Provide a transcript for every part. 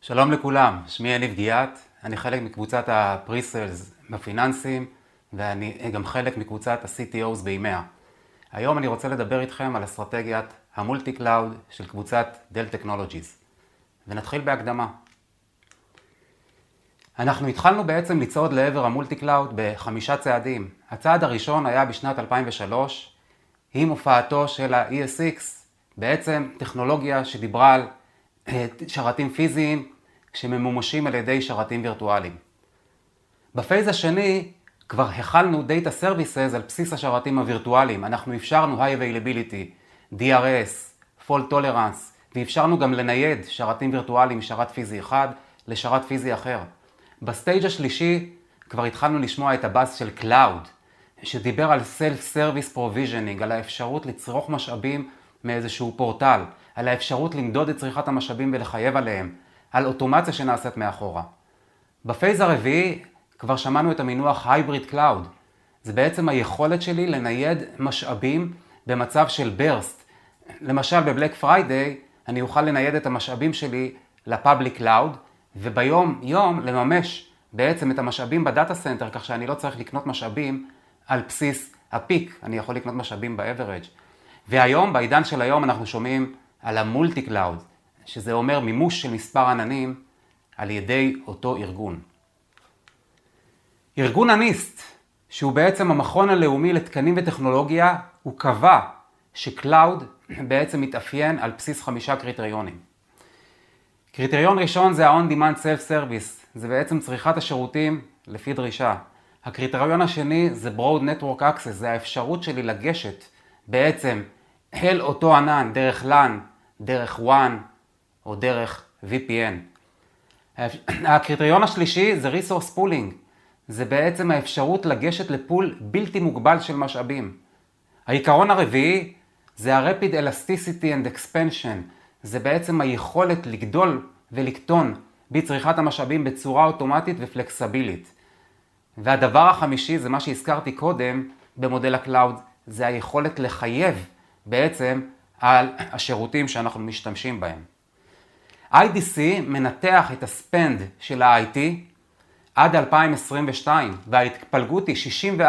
שלום לכולם, שמי יניב גיאת, אני חלק מקבוצת ה presales בפיננסים ואני גם חלק מקבוצת ה-CTOs ב EMEA. היום אני רוצה לדבר איתכם על אסטרטגיית ה multi cloud של קבוצת Dell Technologies. ונתחיל בהקדמה. אנחנו התחלנו בעצם לצעוד לעבר ה multi cloud בחמישה צעדים. הצעד הראשון היה בשנת 2003 עם הופעתו של ה-ESX, בעצם טכנולוגיה שדיברה על אה, שרתים פיזיים שממומשים על ידי שרתים וירטואליים. ב phase השני כבר החלנו Data Services על בסיס השרתים הווירטואליים. אנחנו אפשרנו High Availability, DRS, Fault Tolerance, ואפשרנו גם לנייד שרתים וירטואליים משרת פיזי אחד לשרת פיזי אחר. ב stage השלישי כבר התחלנו לשמוע את הבאס של Cloud, שדיבר על Self-Service Provisioning, על האפשרות לצרוך משאבים מאיזשהו פורטל, על האפשרות למדוד את צריכת המשאבים ולחייב עליהם, על אוטומציה שנעשית מאחורה. ב phase הרביעי כבר שמענו את המינוח Hybrid Cloud. זה בעצם היכולת שלי לנייד משאבים במצב של burst. למשל ב Black Friday אני אוכל לנייד את המשאבים שלי ל public cloud, וביום יום לממש בעצם את המשאבים ב data center, כך שאני לא צריך לקנות משאבים על בסיס ה peak, אני יכול לקנות משאבים ב-average. והיום, בעידן של היום, אנחנו שומעים על ה multi cloud, שזה אומר מימוש של מספר עננים על ידי אותו ארגון. ארגון ה NIST, שהוא בעצם המכון הלאומי לתקנים וטכנולוגיה, הוא קבע ש cloud בעצם מתאפיין על בסיס חמישה קריטריונים. קריטריון ראשון זה ה-on-demand self-service, זה בעצם צריכת השירותים לפי דרישה. הקריטריון השני זה Broad Network Access, זה האפשרות שלי לגשת בעצם אל אותו ענן דרך LAN, דרך WAN או דרך VPN. הקריטריון השלישי זה Resource Pooling, זה בעצם האפשרות לגשת לפול בלתי מוגבל של משאבים. העיקרון הרביעי זה ה-Rapid Elasticity and Expansion, זה בעצם היכולת לגדול ולקטון בצריכת המשאבים בצורה אוטומטית ופלקסבילית. והדבר החמישי זה מה שהזכרתי קודם במודל ה cloud, זה היכולת לחייב בעצם על השירותים שאנחנו משתמשים בהם. IDC מנתח את ה spend של ה-IT עד 2022, וההתפלגות היא 64%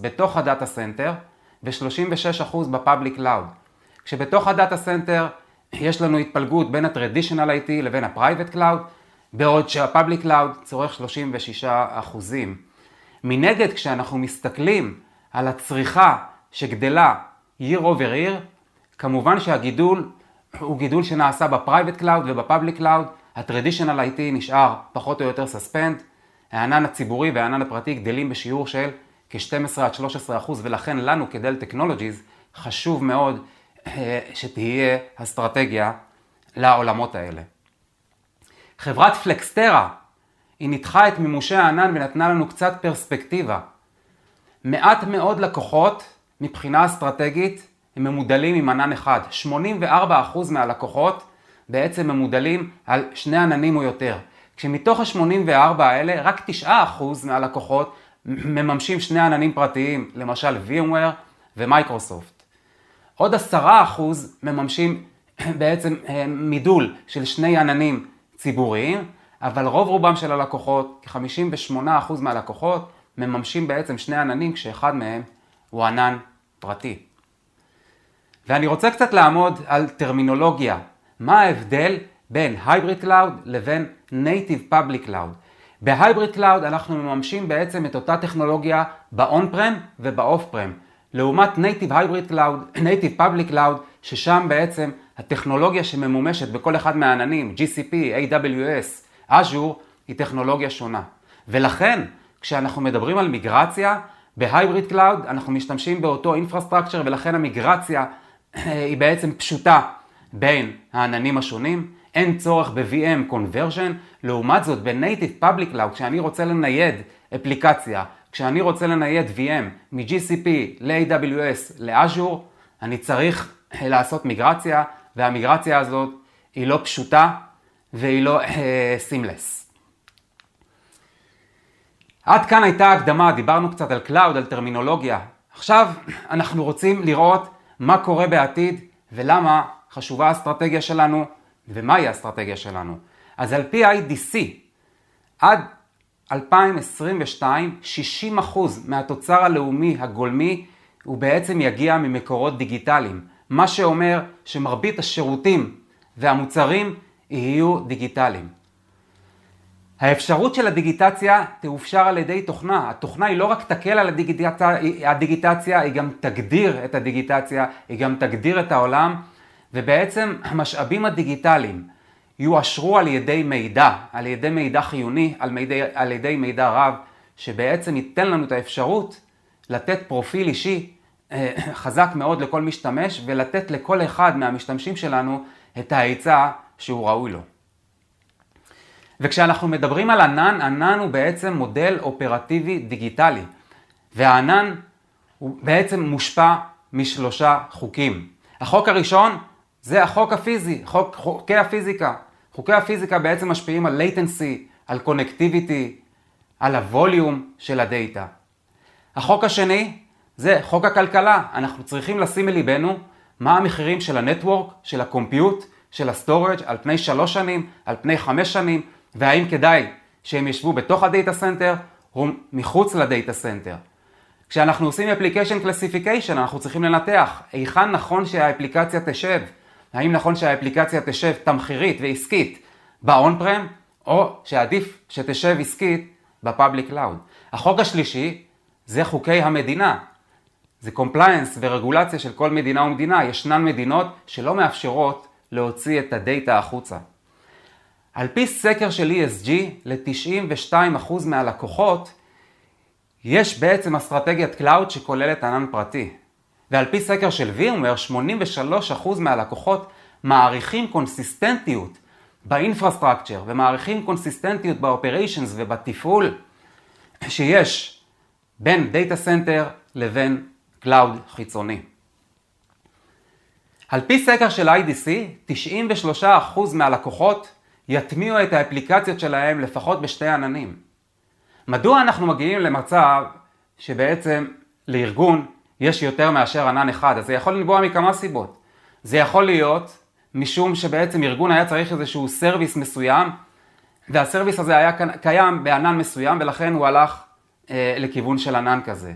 בתוך ה data center ו-36% ב public cloud. כשבתוך ה data center יש לנו התפלגות בין ה-Traditional IT לבין ה-Private Cloud, בעוד שה-Public Cloud צורך 36%. מנגד, כשאנחנו מסתכלים על הצריכה שגדלה year over year, כמובן שהגידול הוא גידול שנעשה ב-Private Cloud וב-Public Cloud, ה-Traditional IT נשאר פחות או יותר suspend, הענן הציבורי והענן הפרטי גדלים בשיעור של כ-12 עד 13 אחוז, ולכן לנו כדל טכנולוגיז חשוב מאוד אה, שתהיה אסטרטגיה לעולמות האלה. חברת פלקסטרה, היא ניתחה את מימושי הענן ונתנה לנו קצת פרספקטיבה. מעט מאוד לקוחות מבחינה אסטרטגית הם ממודלים עם ענן אחד. 84% מהלקוחות בעצם ממודלים על שני עננים או יותר. כשמתוך ה-84 האלה, רק 9% מהלקוחות מממשים שני עננים פרטיים, למשל VMware ומייקרוסופט. עוד 10% מממשים בעצם אה, מידול של שני עננים ציבוריים, אבל רוב רובם של הלקוחות, כ-58% מהלקוחות, מממשים בעצם שני עננים כשאחד מהם הוא ענן פרטי. ואני רוצה קצת לעמוד על טרמינולוגיה. מה ההבדל בין Hybrid Cloud לבין Native Public Cloud? ב-Hybrid Cloud אנחנו מממשים בעצם את אותה טכנולוגיה ב-on-prem וב-off-prem. לעומת Native Hybrid Cloud, Native Public Cloud, ששם בעצם הטכנולוגיה שממומשת בכל אחד מהעננים, GCP, AWS, Azure, היא טכנולוגיה שונה. ולכן, כשאנחנו מדברים על מיגרציה, ב-Hybrid Cloud אנחנו משתמשים באותו infrastructure ולכן המיגרציה היא בעצם פשוטה בין העננים השונים, אין צורך ב-VM conversion, לעומת זאת ב-Native Public Cloud, כשאני רוצה לנייד אפליקציה, כשאני רוצה לנייד VM מ-GCP ל-AWS ל-Azure, אני צריך לעשות מיגרציה, והמיגרציה הזאת היא לא פשוטה והיא לא סימלס. Uh, עד כאן הייתה הקדמה, דיברנו קצת על Cloud, על טרמינולוגיה. עכשיו אנחנו רוצים לראות מה קורה בעתיד ולמה חשובה האסטרטגיה שלנו ומהי האסטרטגיה שלנו. אז על פי IDC, עד 2022, 60% מהתוצר הלאומי הגולמי הוא בעצם יגיע ממקורות דיגיטליים. מה שאומר שמרבית השירותים והמוצרים יהיו דיגיטליים. האפשרות של הדיגיטציה תאופשר על ידי תוכנה. התוכנה היא לא רק תקל על הדיגיטציה, הדיגיטציה, היא גם תגדיר את הדיגיטציה, היא גם תגדיר את העולם, ובעצם המשאבים הדיגיטליים יואשרו על ידי מידע, על ידי מידע חיוני, על, מידע, על ידי מידע רב, שבעצם ייתן לנו את האפשרות לתת פרופיל אישי אה, חזק מאוד לכל משתמש, ולתת לכל אחד מהמשתמשים שלנו את ההיצע שהוא ראוי לו. וכשאנחנו מדברים על ענן, ענן הוא בעצם מודל אופרטיבי דיגיטלי, והענן הוא בעצם מושפע משלושה חוקים. החוק הראשון זה החוק הפיזי, חוק, חוקי הפיזיקה. חוקי הפיזיקה בעצם משפיעים על latency, על connectivity, על ה volume של ה data. החוק השני זה חוק הכלכלה. אנחנו צריכים לשים לליבנו מה המחירים של ה network, של ה compute, של ה storage על פני שלוש שנים, על פני חמש שנים, והאם כדאי שהם ישבו בתוך ה data center או מחוץ ל data center. כשאנחנו עושים application classification אנחנו צריכים לנתח היכן נכון שהאפליקציה תשב. האם נכון שהאפליקציה תשב תמחירית ועסקית ב on-prem, או שעדיף שתשב עסקית ב public cloud. החוק השלישי זה חוקי המדינה. זה compliance ורגולציה של כל מדינה ומדינה. ישנן מדינות שלא מאפשרות להוציא את ה data החוצה. על פי סקר של ESG, ל-92% מהלקוחות יש בעצם אסטרטגיית cloud שכוללת ענן פרטי. ועל פי סקר של VMware, 83% מהלקוחות מעריכים קונסיסטנטיות ב infrastructure ומעריכים קונסיסטנטיות ב operations ובתפעול שיש בין data center לבין cloud חיצוני. על פי סקר של IDC, 93% מהלקוחות יטמיעו את האפליקציות שלהם לפחות בשתי עננים. מדוע אנחנו מגיעים למצב שבעצם לארגון יש יותר מאשר ענן אחד? אז זה יכול לנבוע מכמה סיבות. זה יכול להיות משום שבעצם ארגון היה צריך איזשהו service מסוים, וה service הזה היה קיים בענן מסוים ולכן הוא הלך אה, לכיוון של ענן כזה.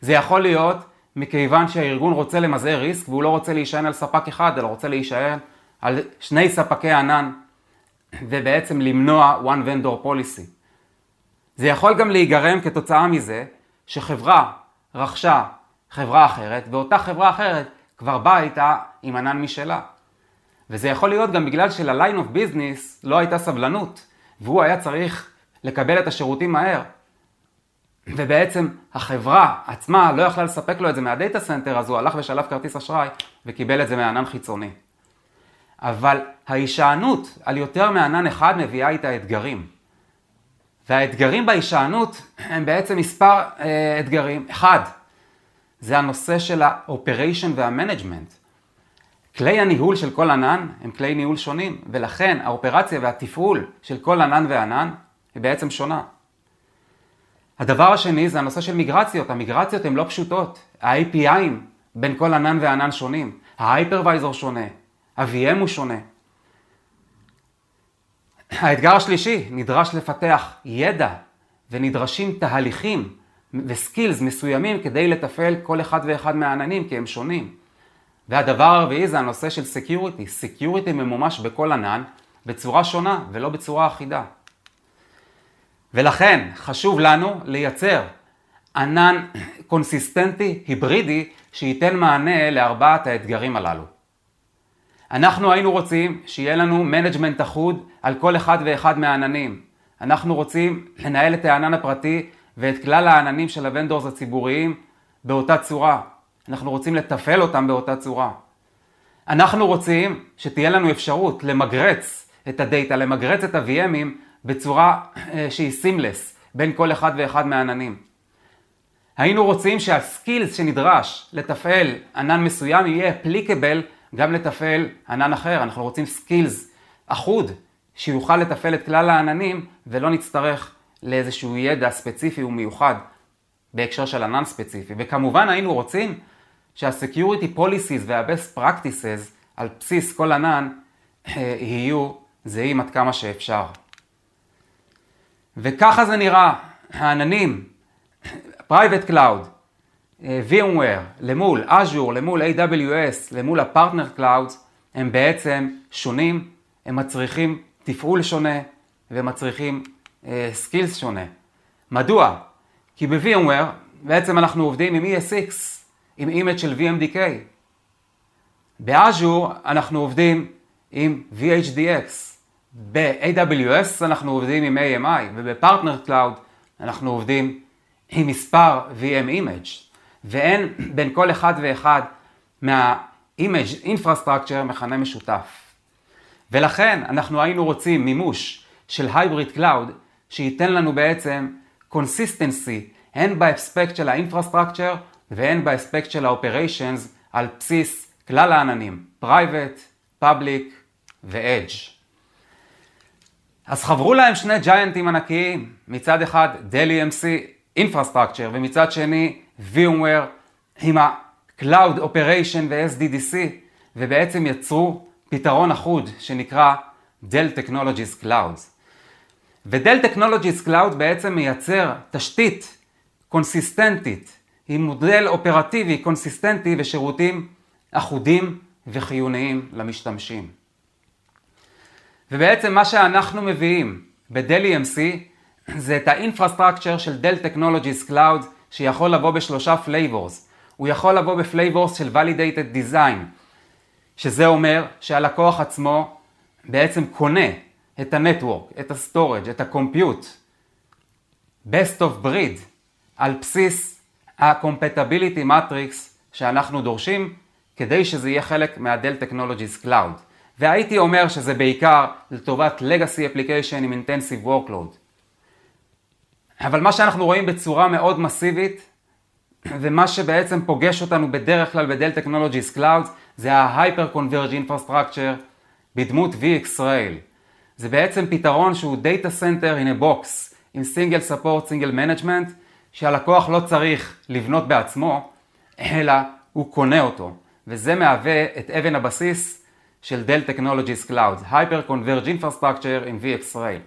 זה יכול להיות מכיוון שהארגון רוצה למזער ריסק והוא לא רוצה להישען על ספק אחד, אלא רוצה להישען על שני ספקי ענן ובעצם למנוע one vendor policy. זה יכול גם להיגרם כתוצאה מזה שחברה רכשה חברה אחרת ואותה חברה אחרת כבר באה איתה עם ענן משלה. וזה יכול להיות גם בגלל של-line of business לא הייתה סבלנות והוא היה צריך לקבל את השירותים מהר. ובעצם החברה עצמה לא יכלה לספק לו את זה מה data center, אז הוא הלך ושלף כרטיס אשראי וקיבל את זה מענן חיצוני. אבל ההישענות על יותר מענן אחד מביאה איתה אתגרים. והאתגרים בהישענות הם בעצם מספר אה, אתגרים. אחד, זה הנושא של ה- operation וה-management. כלי הניהול של כל ענן הם כלי ניהול שונים, ולכן האופרציה והתפעול של כל ענן וענן היא בעצם שונה. הדבר השני זה הנושא של מיגרציות. המיגרציות הן לא פשוטות. ה- API 'ים בין כל ענן וענן שונים. ה hypervisor שונה. ה- VM הוא שונה. האתגר השלישי, נדרש לפתח ידע ונדרשים תהליכים ו skills מסוימים כדי לתפעל כל אחד ואחד מהעננים כי הם שונים. והדבר הרביעי זה הנושא של security. security ממומש בכל ענן בצורה שונה ולא בצורה אחידה. ולכן חשוב לנו לייצר ענן קונסיסטנטי, היברידי, שייתן מענה לארבעת האתגרים הללו. אנחנו היינו רוצים שיהיה לנו management אחוד על כל אחד ואחד מהעננים. אנחנו רוצים לנהל את הענן הפרטי ואת כלל העננים של ה vendors הציבוריים באותה צורה. אנחנו רוצים לתפעל אותם באותה צורה. אנחנו רוצים שתהיה לנו אפשרות למגרץ את ה data, למגרץ את ה- VM ים בצורה אה, שהיא seamless בין כל אחד ואחד מהעננים. היינו רוצים שה skills שנדרש לתפעל ענן מסוים יהיה applicable גם לתפעל ענן אחר. אנחנו רוצים skills אחוד שיוכל לתפעל את כלל העננים ולא נצטרך לאיזשהו ידע ספציפי ומיוחד בהקשר של ענן ספציפי. וכמובן היינו רוצים שה- Security Policies וה- Best Practices על בסיס כל ענן אה, יהיו זהים עד כמה שאפשר. וככה זה נראה, העננים, Private Cloud, VMware, למול Azure, למול AWS, למול ה partner Clouds, הם בעצם שונים, הם מצריכים תפעול שונה ומצריכים skills אה, שונה. מדוע? כי ב-VMware בעצם אנחנו עובדים עם ESX, עם image של VMDK. ב Azure אנחנו עובדים עם VHDX. ב-AWS אנחנו עובדים עם AMI, וב partner cloud אנחנו עובדים עם מספר VM image. ואין בין כל אחד ואחד מה- image infrastructure מכנה משותף. ולכן אנחנו היינו רוצים מימוש של hybrid cloud שייתן לנו בעצם consistency הן באספקט של האינפרסטרקצ'ר והן באספקט של ה-operations על בסיס כלל העננים, private, public ו-edge. אז חברו להם שני ג'יינטים ענקיים, מצד אחד דל EMC Infrastructure ומצד שני VMware עם ה-Cloud Operation ו-SDDC ובעצם יצרו פתרון אחוד שנקרא Dell Technologies Clouds. ו Dell Technologies Cloud בעצם מייצר תשתית קונסיסטנטית עם מודל אופרטיבי קונסיסטנטי ושירותים אחודים וחיוניים למשתמשים. ובעצם מה שאנחנו מביאים ב Dell EMC זה את ה infrastructure של Dell Technologies Cloud שיכול לבוא בשלושה flavors. הוא יכול לבוא ב flavors של Validated Design, שזה אומר שהלקוח עצמו בעצם קונה את ה-Network, את ה-Storage, את ה-Compute, best of breed, על בסיס ה-Compatibility Matrix שאנחנו דורשים, כדי שזה יהיה חלק מה-Dell Technologies Cloud. והייתי אומר שזה בעיקר לטובת Legacy Application עם Intensive Workload. אבל מה שאנחנו רואים בצורה מאוד מסיבית, ומה שבעצם פוגש אותנו בדרך כלל בדל Technologies Cloud, זה ה-Hyper Converge Infrastructure בדמות VxRail. זה בעצם פתרון שהוא Data Center in a Box, עם Single Support, Single Management, שהלקוח לא צריך לבנות בעצמו, אלא הוא קונה אותו. וזה מהווה את אבן הבסיס של דל Technologies Cloud, Hyper Converge Infrastructure עם VxRail.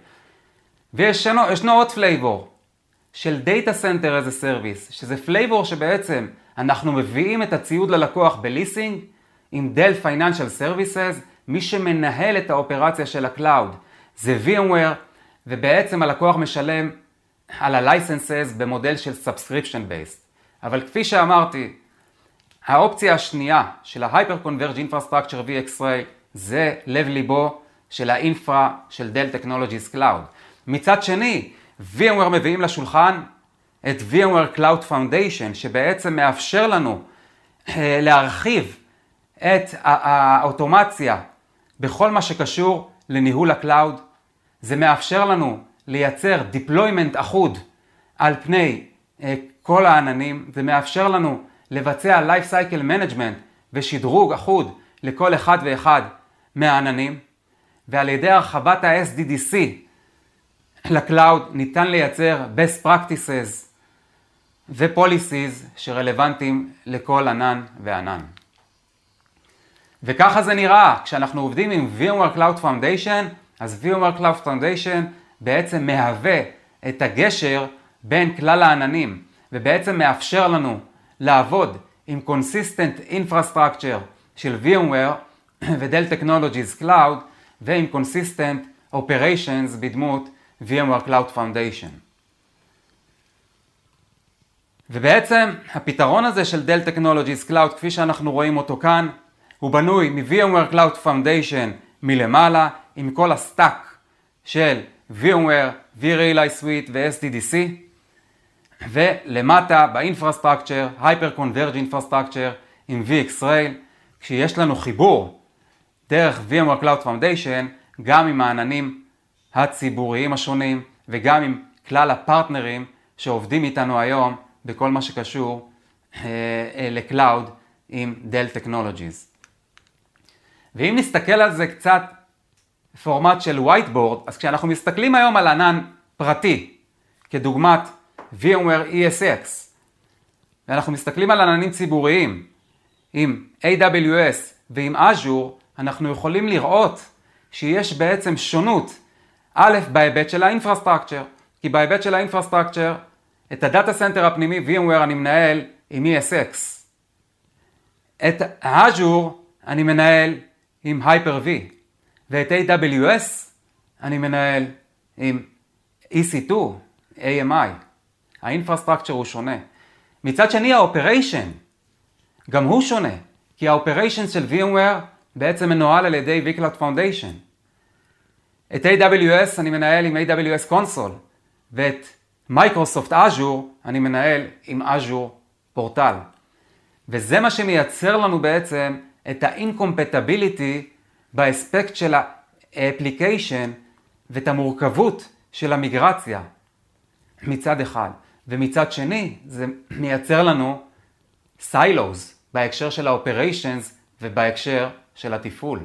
וישנו עוד flavor, של Data Center as a Service, שזה flavor שבעצם אנחנו מביאים את הציוד ללקוח בליסינג עם Dell Financial Services, מי שמנהל את האופרציה של ה cloud זה VMware, ובעצם הלקוח משלם על ה- licenses במודל של Subscription Based. אבל כפי שאמרתי, האופציה השנייה של ה- Hyper Converge Infrastructure VxRail זה לב ליבו של ה infra של Dell Technologies Cloud. מצד שני, VMware מביאים לשולחן את VMware Cloud Foundation, שבעצם מאפשר לנו אה, להרחיב את האוטומציה בכל מה שקשור לניהול ה cloud. זה מאפשר לנו לייצר deployment אחוד על פני אה, כל העננים, זה מאפשר לנו לבצע life cycle management ושדרוג אחוד לכל אחד ואחד מהעננים, ועל ידי הרחבת ה-SDDC לקלאוד ניתן לייצר best practices ו-policies שרלוונטיים לכל ענן וענן. וככה זה נראה, כשאנחנו עובדים עם VMware Cloud Foundation, אז VMware Cloud Foundation בעצם מהווה את הגשר בין כלל העננים, ובעצם מאפשר לנו לעבוד עם Consistent Infrastructure של VMware ו-Dell Technologies Cloud, ועם Consistent Operations בדמות VMware Cloud Foundation. ובעצם הפתרון הזה של Dell Technologies Cloud, כפי שאנחנו רואים אותו כאן, הוא בנוי מ-VMware Cloud Foundation מלמעלה, עם כל ה stack של VMware, vRealize Suite ו- SDDC, ולמטה ב infrastructure, Hyper Converge Infrastructure עם VxRail, כשיש לנו חיבור דרך VMware Cloud Foundation, גם עם העננים הציבוריים השונים וגם עם כלל הפרטנרים שעובדים איתנו היום בכל מה שקשור אה, אה, ל cloud עם Dell Technologies. ואם נסתכל על זה קצת פורמט של whiteboard, אז כשאנחנו מסתכלים היום על ענן פרטי, כדוגמת VMware ESX, ואנחנו מסתכלים על עננים ציבוריים עם AWS ועם Azure, אנחנו יכולים לראות שיש בעצם שונות, א', בהיבט של ה infrastructure, כי בהיבט של ה infrastructure, את ה data center הפנימי VMware אני מנהל עם ESX. את Azure אני מנהל עם Hyper-V, ואת AWS אני מנהל עם EC2, AMI. ה infrastructure הוא שונה. מצד שני ה operation, גם הוא שונה, כי ה operation של VMware בעצם מנוהל על ידי vCloud Foundation. את AWS אני מנהל עם AWS Console, ואת מייקרוסופט Azure אני מנהל עם Azure Portal. וזה מה שמייצר לנו בעצם את ה-incompatibility באספקט של ה application ואת המורכבות של המיגרציה מצד אחד. ומצד שני, זה מייצר לנו silos בהקשר של ה-operations ובהקשר של התפעול.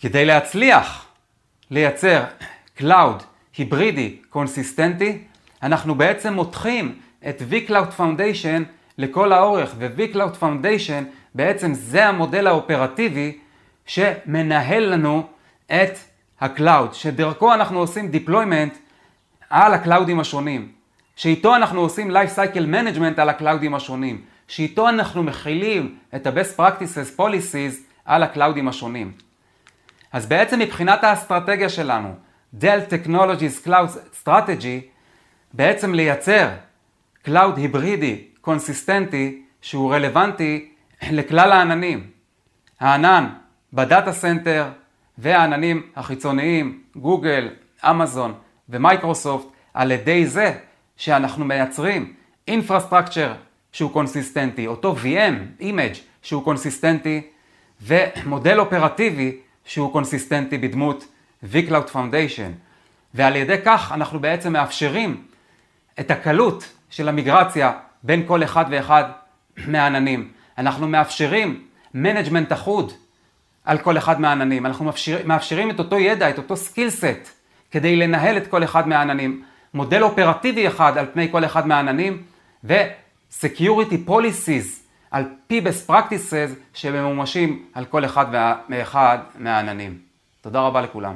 כדי להצליח לייצר Cloud היברידי קונסיסטנטי, אנחנו בעצם מותחים את vCloud Foundation לכל האורך, ו-vCloud Foundation בעצם זה המודל האופרטיבי שמנהל לנו את ה-Cloud, שדרכו אנחנו עושים deployment על ה clouds השונים, שאיתו אנחנו עושים Life Cycle Management על ה clouds השונים, שאיתו אנחנו מחילים את ה-Best Practices Policies על ה clouds השונים. אז בעצם מבחינת האסטרטגיה שלנו, Dell Technologies Cloud Strategy, בעצם לייצר Cloud היברידי קונסיסטנטי שהוא רלוונטי לכלל העננים. הענן ב data center והעננים החיצוניים, גוגל, אמזון ומייקרוסופט, על ידי זה שאנחנו מייצרים infrastructure שהוא קונסיסטנטי, אותו VM, image, שהוא קונסיסטנטי, ומודל אופרטיבי שהוא קונסיסטנטי בדמות vCloud Foundation. ועל ידי כך אנחנו בעצם מאפשרים את הקלות של המיגרציה בין כל אחד ואחד מהעננים. אנחנו מאפשרים management אחוד על כל אחד מהעננים. אנחנו מאפשר, מאפשרים את אותו ידע, את אותו skill set, כדי לנהל את כל אחד מהעננים. מודל אופרטיבי אחד על פני כל אחד מהעננים, ו-Security Policies על פי best practices שממומשים על כל אחד ואחד מהעננים. תודה רבה לכולם.